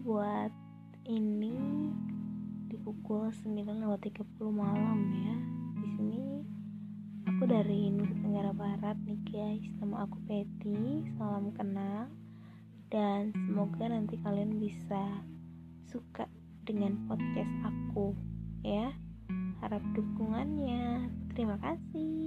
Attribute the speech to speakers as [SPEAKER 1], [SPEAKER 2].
[SPEAKER 1] buat ini di pukul 9.30 malam ya. Di sini aku dari Nusa Tenggara Barat nih guys. Nama aku Peti. Salam kenal. Dan semoga nanti kalian bisa suka dengan podcast aku ya. Harap dukungannya. Terima kasih.